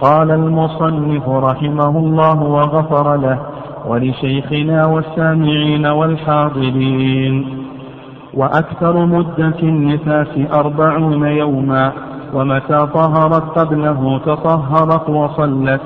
قال المصنف رحمه الله وغفر له ولشيخنا والسامعين والحاضرين. وأكثر مدة النفاس أربعون يوما ومتى طهرت قبله تطهرت وصلت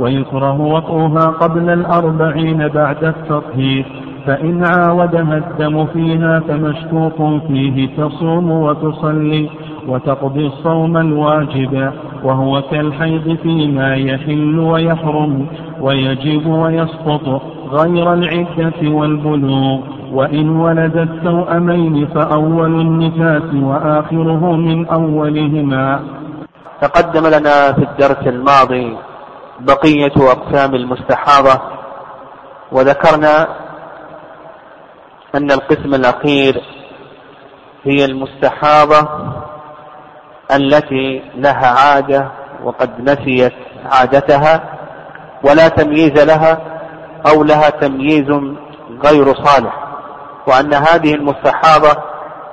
ويكره وطئها قبل الأربعين بعد التطهير فإن عاودها الدم فيها فمشكوك فيه تصوم وتصلي وتقضي الصوم الواجب. وهو كالحيض فيما يحل ويحرم ويجب ويسقط غير العدة والبلوغ. وإن ولدت توأمين فأول النفاس وآخره من أولهما. تقدم لنا في الدرس الماضي بقية أقسام المستحاضة وذكرنا أن القسم الأخير هي المستحاضة التي لها عادة وقد نسيت عادتها ولا تمييز لها أو لها تمييز غير صالح. وأن هذه المستحاضة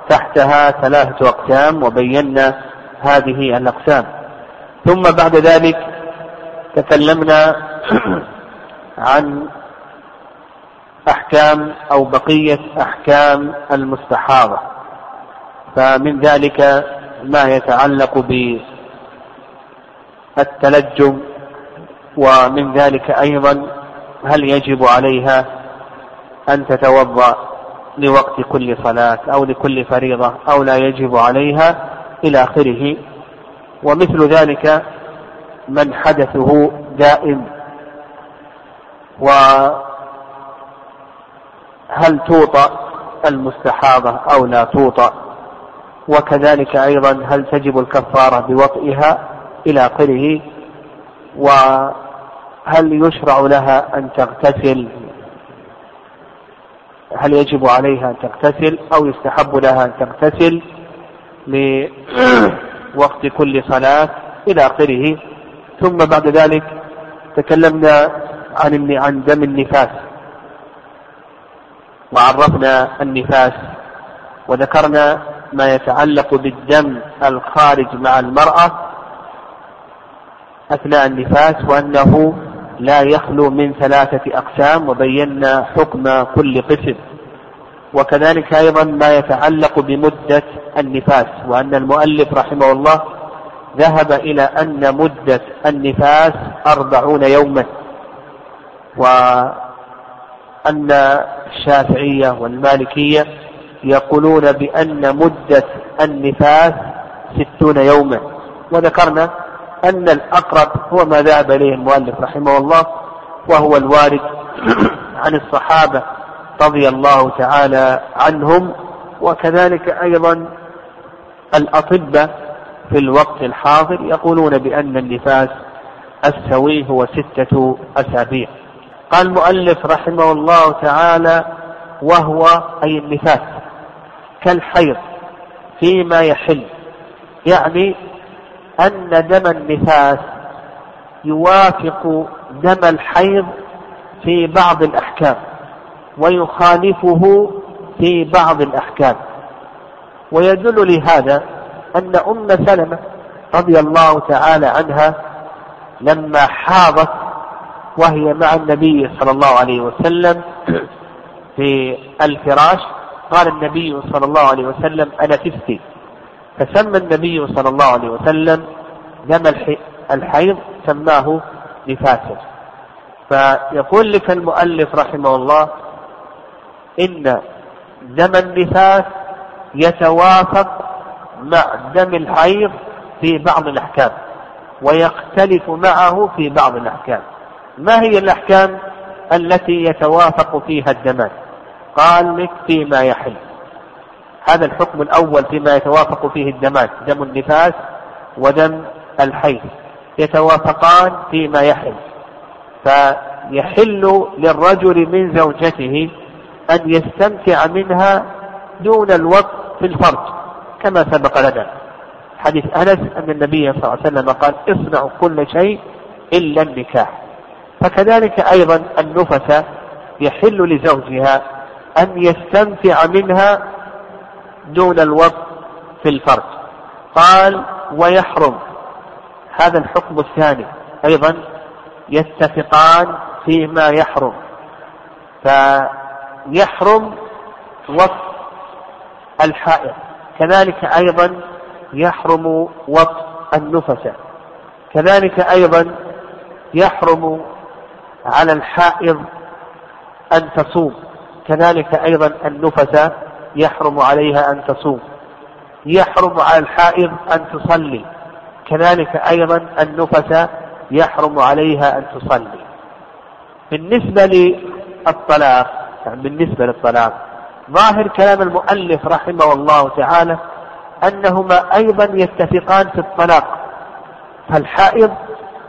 تحتها ثلاثة أقسام وبينا هذه الأقسام. ثم بعد ذلك تكلمنا عن أحكام أو بقية أحكام المستحاضة. فمن ذلك ما يتعلق بالتلجم ومن ذلك أيضا هل يجب عليها أن تتوضأ لوقت كل صلاة أو لكل فريضة أو لا يجب عليها إلى آخره؟ ومثل ذلك من حدثه دائم. وهل توطأ المستحاضة أو لا توطأ؟ وكذلك أيضا هل تجب الكفارة بوطئها إلى آخره؟ وهل يشرع لها أن تغتسل؟ هل يجب عليها أن تغتسل أو يستحب لها أن تغتسل لوقت كل صلاة إلى آخره؟ ثم بعد ذلك تكلمنا عن عن دم النفاس. وعرفنا النفاس وذكرنا ما يتعلق بالدم الخارج مع المرأة أثناء النفاس وأنه لا يخلو من ثلاثة أقسام وبينا حكم كل قسم. وكذلك أيضا ما يتعلق بمدة النفاس وأن المؤلف رحمه الله ذهب إلى أن مدة النفاس أربعون يوما وأن الشافعية والمالكية يقولون بأن مدة النفاس ستون يوما. وذكرنا أن الأقرب هو ما ذهب إليه المؤلف رحمه الله وهو الوارد عن الصحابة رضي الله تعالى عنهم وكذلك أيضا الأطباء في الوقت الحاضر يقولون بأن النفاس السوي هو ستة أسابيع. قال المؤلف رحمه الله تعالى وهو أي النفاس. كالحيض فيما يحل. يعني أن دم النفاس يوافق دم الحيض في بعض الأحكام ويخالفه في بعض الأحكام. ويدل لهذا أن أم سلمة رضي الله تعالى عنها لما حاضت وهي مع النبي صلى الله عليه وسلم في الفراش قال النبي صلى الله عليه وسلم أنا تفتي فسمى النبي صلى الله عليه وسلم دم الحيض سماه نفاسا فيقول لك المؤلف رحمه الله إن دم النفاس يتوافق مع دم الحيض في بعض الأحكام ويختلف معه في بعض الأحكام. ما هي الأحكام التي يتوافق فيها الدمان؟ قال لك فيما يحل. هذا الحكم الأول فيما يتوافق فيه الدمان دم النفاس ودم الحيض. يتوافقان فيما يحل. فيحل للرجل من زوجته أن يستمتع منها دون الوقت في الفرج كما سبق لنا. حديث أنس أن النبي صلى الله عليه وسلم قال اصنعوا كل شيء إلا النكاح. فكذلك أيضا النفس يحل لزوجها أن يستمتع منها دون الوقت في الفرج. قال ويحرم. هذا الحكم الثاني. أيضا يتفقان فيما يحرم. فيحرم وصف الحائض. كذلك أيضا يحرم وصف النفس. كذلك أيضا يحرم على الحائض أن تصوم. كذلك أيضا النفس يحرم عليها أن تصوم. يحرم على الحائض أن تصلي. كذلك أيضا النفس يحرم عليها أن تصلي. بالنسبة للطلاق يعني بالنسبة للطلاق ظاهر كلام المؤلف رحمه الله تعالى أنهما أيضا يتفقان في الطلاق فالحائض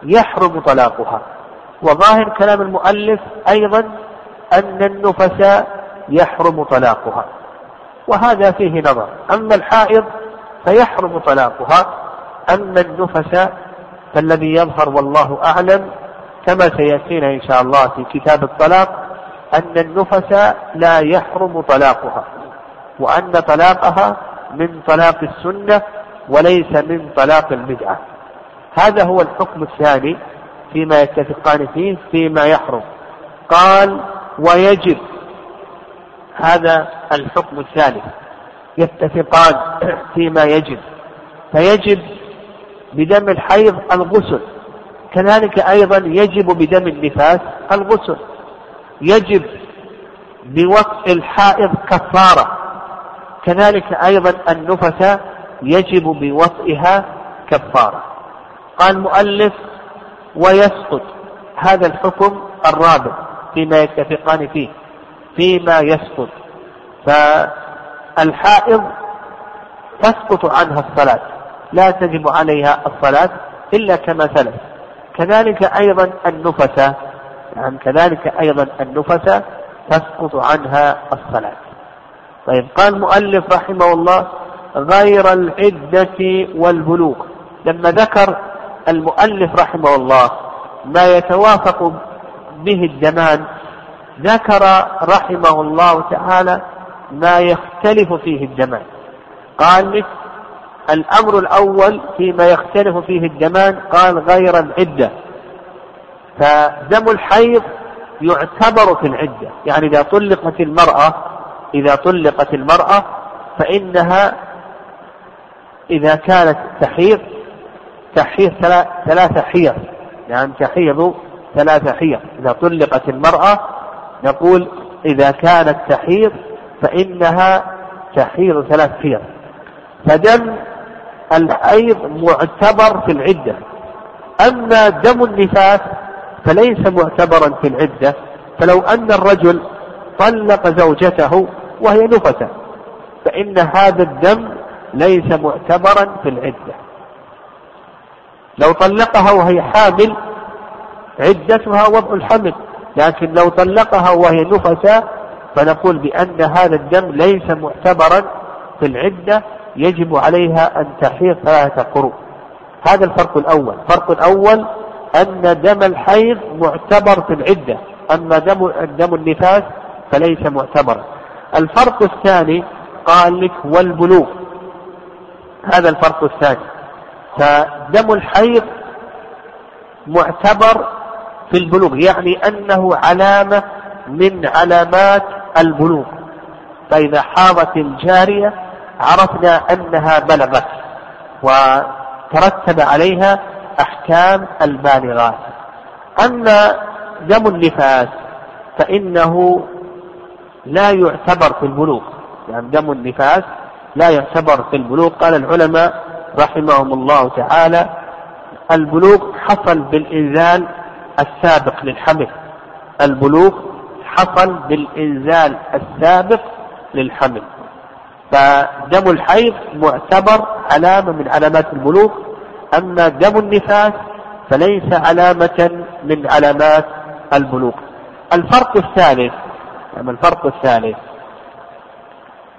يحرم طلاقها وظاهر كلام المؤلف أيضا أن النفس يحرم طلاقها وهذا فيه نظر. أما الحائض فيحرم طلاقها أما النفس فالذي يظهر والله أعلم كما سيأتينا إن شاء الله في كتاب الطلاق أن النفس لا يحرم طلاقها وأن طلاقها من طلاق السنة وليس من طلاق البدعة. هذا هو الحكم الثاني فيما يتفقان فيه فيما يحرم. قال ويجب هذا الحكم الثالث يتفقان فيما يجب. فيجب بدم الحيض الغسل. كذلك أيضا يجب بدم النفاس الغسل. يجب بوطء الحائض كفارة. كذلك أيضا النفس يجب بوطئها كفارة. قال المؤلف ويسقط. هذا الحكم الرابع. فيما يتفقان فيه فيما يسقط فالحائض تسقط عنها الصلاة لا تجب عليها الصلاة إلا كما سلف. كذلك أيضا النفس نعم كذلك أيضا النفس تسقط عنها الصلاة. طيب قال المؤلف رحمه الله غير العدة والبلوغ. لما ذكر المؤلف رحمه الله ما يتوافق به الدمان ذكر رحمه الله تعالى ما يختلف فيه الدمان قال لك الأمر الأول فيما يختلف فيه الدمان قال غير العدة. فدم الحيض يعتبر في العدة. يعني إذا طلقت المرأة إذا طلقت المرأة فإنها إذا كانت تحيض تحيض ثلاث حيض. يعني تحيض ثلاث حيض. إذا طلقت المرأة نقول إذا كانت تحيض فإنها تحيض ثلاث حيض. فدم الحيض معتبر في العدة. أما دم النفاس فليس معتبرا في العدة. فلو أن الرجل طلق زوجته وهي نفسة فإن هذا الدم ليس معتبرا في العدة. لو طلقها وهي حامل عدتها وضع الحمل لكن لو طلقها وهي نفسة فنقول بأن هذا الدم ليس معتبرا في العدة يجب عليها أن تحيض ثلاثة قروء هذا الفرق الأول. الفرق الأول أن دم الحيض معتبر في العدة أما دم دم النفاس فليس معتبرا. الفرق الثاني قال لك والبلوغ. هذا الفرق الثاني. فدم الحيض معتبر في البلوغ يعني أنه علامة من علامات البلوغ. فإذا حاضت الجارية عرفنا أنها بلغت وترتب عليها أحكام البالغات. أما دم النفاس فإنه لا يعتبر في البلوغ. يعني دم النفاس لا يعتبر في البلوغ. قال العلماء رحمهم الله تعالى البلوغ حصل بالإنزال السابق للحمل. البلوغ حصل بالإنزال السابق للحمل. فدم الحيض معتبر علامة من علامات البلوغ أما دم النفاس فليس علامة من علامات البلوغ الفرق الثالث أما الفرق الثالث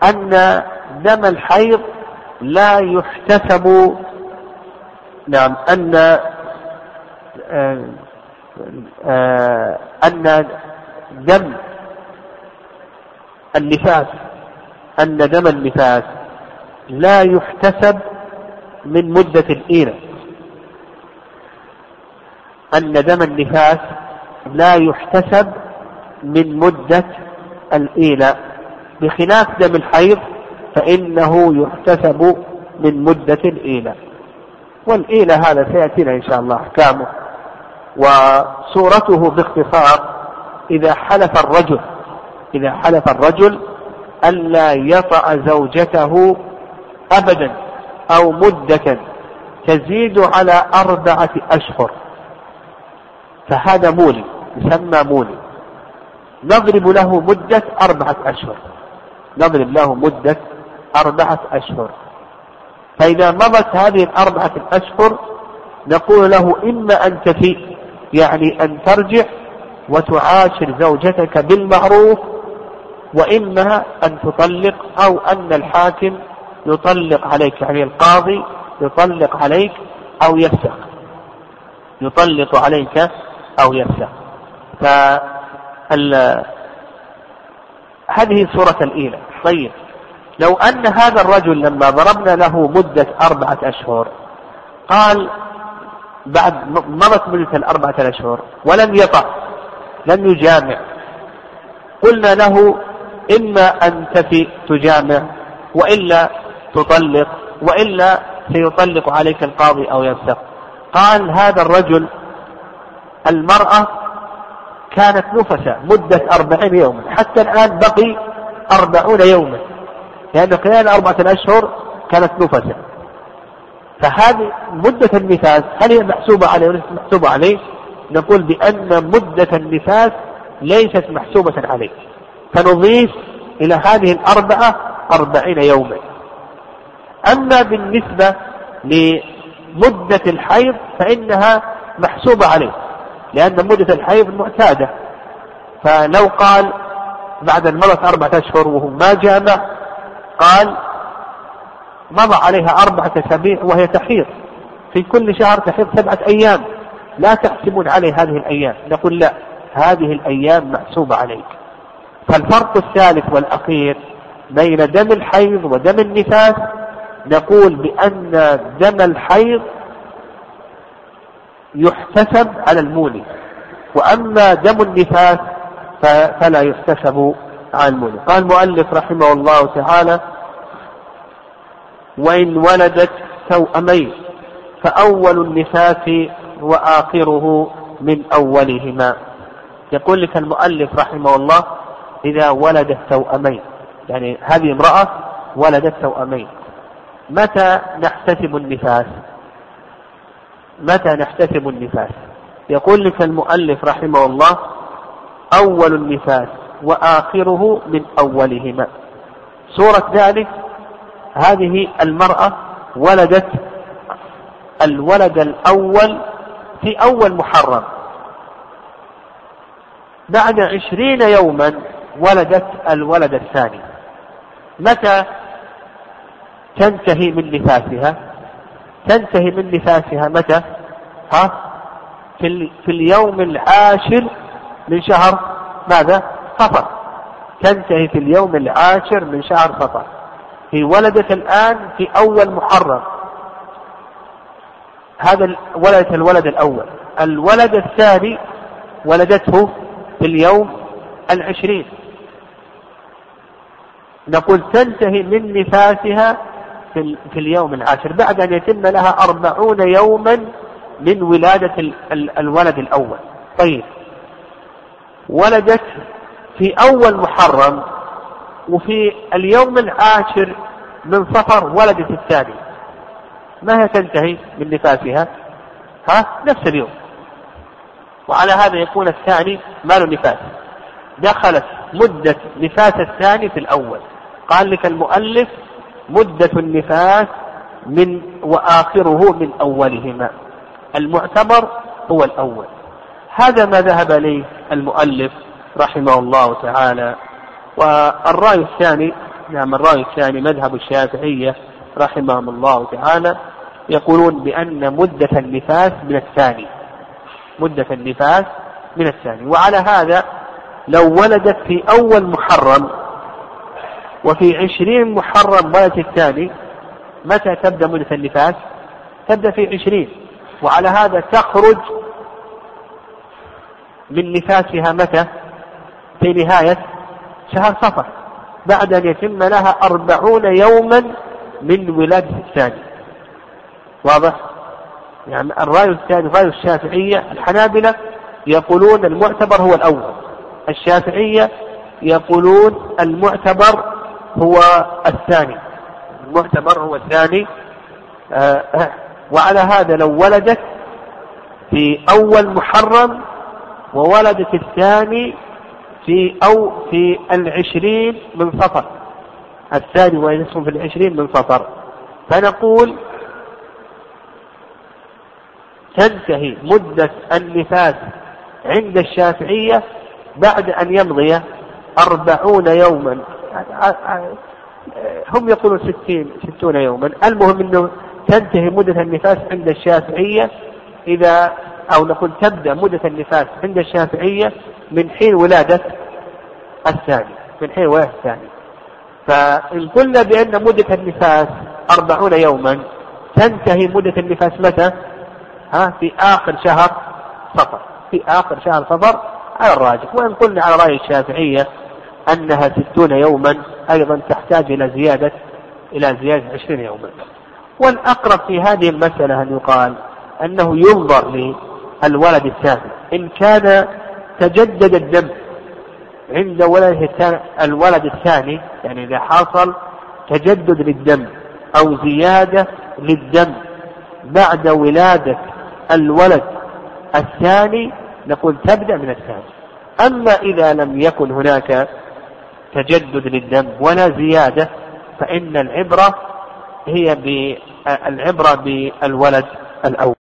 أن دم الحيض لا يحتسب نعم أن آه، أن دم النفاس أن دم النفاس لا يحتسب من مدة الإيرة. أن دم النفاس لا يحتسب من مدة الإيلاء بخلاف دم الحيض فإنه يحتسب من مدة الإيلاء والإيلاء هذا سيأتينا إن شاء الله أحكامه. وصورته باختصار إذا حلف الرجل إذا حلف الرجل ألا يطأ زوجته أبدا أو مدة تزيد على أربعة أشهر. فهذا مولي يسمى مولي. نضرب له مدة أربعة أشهر. نضرب له مدة أربعة أشهر. فإذا مضت هذه الأربعة الأشهر نقول له إما أن تفي يعني أن ترجع وتعاشر زوجتك بالمعروف وإما أن تطلق أو أن الحاكم يطلق عليك يعني القاضي يطلق عليك أو يفسخ يطلق عليك أو فال هذه صورة الإيلة طيب لو أن هذا الرجل لما ضربنا له مدة أربعة أشهر قال بعد مضت مدة الأربعة الأشهر ولم يطع لم يجامع. قلنا له إما أن تفي تجامع وإلا تطلق وإلا سيطلق عليك القاضي أو يفسق. قال هذا الرجل المرأة كانت نفسا مدة أربعين يوما حتى الآن بقي أربعون يوما لأن خلال أربعة أشهر كانت نفسا. فهذه مدة النفاس هل هي محسوبة عليه وليست محسوبة عليه؟ نقول بأن مدة النفاس ليست محسوبة عليه. فنضيف إلى هذه الأربعة أربعين يوما. أما بالنسبة لمدة الحيض فإنها محسوبة عليه لأن مدة الحيض معتادة. فلو قال بعد أن مضت أربعة أشهر وهو ما جامع قال مضى عليها أربعة أسابيع وهي تحيض. في كل شهر تحيض سبعة أيام. لا تحسبون عليه هذه الأيام. نقول لا هذه الأيام محسوبة عليك. فالفرق الثالث والأخير بين دم الحيض ودم النفاس نقول بأن دم الحيض يحتسب على المولي وأما دم النفاس فلا يحتسب على المولي قال المؤلف رحمه الله تعالى وإن ولدت توأمين فأول النفاس وآخره من أولهما. يقول لك المؤلف رحمه الله إذا ولدت توأمين يعني هذه امرأة ولدت توأمين متى نحتسب النفاس؟ متى نحتسب النفاس؟ يقول لك المؤلف رحمه الله أول النفاس وآخره من أولهما. صورة ذلك هذه المرأة ولدت الولد الأول في أول محرم. بعد عشرين يوما ولدت الولد الثاني. متى تنتهي من نفاسها تنتهي من نفاسها متى؟ ها؟ في, في اليوم العاشر من شهر ماذا؟ صفر تنتهي في اليوم العاشر من شهر صفر هي ولدت الآن في أول محرم. هذا ولدت الولد الأول. الولد الثاني ولدته في اليوم العشرين. نقول تنتهي من نفاسها في, في اليوم العاشر. بعد أن يتم لها أربعون يوما من ولادة الولد الأول. طيب. ولدت في أول محرم وفي اليوم العاشر من صفر ولدت الثاني. ما هي تنتهي من نفاسها؟ ها نفس اليوم. وعلى هذا يكون الثاني ما له نفاس دخلت مدة نفاس الثاني في الأول. قال لك المؤلف مدة النفاس من وآخره من أولهما. المعتبر هو الأول. هذا ما ذهب إليه المؤلف رحمه الله تعالى. والرأي الثاني نعم الرأي الثاني مذهب الشافعية رحمهم الله تعالى يقولون بأن مدة النفاس من الثاني. مدة النفاس من الثاني. وعلى هذا لو ولدت في أول محرم وفي عشرين محرم ولدت الثاني متى تبدأ مدة النفاس؟ تبدأ في عشرين. وعلى هذا تخرج من نفاسها متى؟ في نهاية شهر صفر. بعد أن يتم لها أربعون يوما من ولادة الثاني. واضح؟ يعني الرأي الثاني رأي الشافعية الحنابلة يقولون المعتبر هو الأول. الشافعية يقولون المعتبر هو الثاني. المعتبر هو الثاني. آه وعلى هذا لو ولدت في أول محرم وولدت الثاني في أو في العشرين من صفر الثاني وينصف في العشرين من صفر فنقول تنتهي مدة النفاس عند الشافعية بعد أن يمضي أربعون يوما. هم يقولون ستين ستون يوما. المهم أنه تنتهي مدة النفاس عند الشافعية إذا أو نقول تبدأ مدة النفاس عند الشافعية من حين ولادة الثاني من حين ولادة الثاني فإن قلنا بأن مدة النفاس أربعون يوما تنتهي مدة النفاس متى؟ ها في آخر شهر صفر في آخر شهر صفر على الراجح. وإن قلنا على رأي الشافعية أنها ستون يوما أيضا تحتاج إلى زيادة إلى زيادة عشرين يوما. والأقرب في هذه المسألة أن يقال أنه ينظر للولد الثاني إن كان تجدد الدم عند ولد الولد الثاني يعني إذا حصل تجدد للدم أو زيادة للدم بعد ولادة الولد الثاني نقول تبدأ من الثاني. أما إذا لم يكن هناك تجدد للدم ولا زيادة فإن العبرة هي بالعبرة بالولد الأول.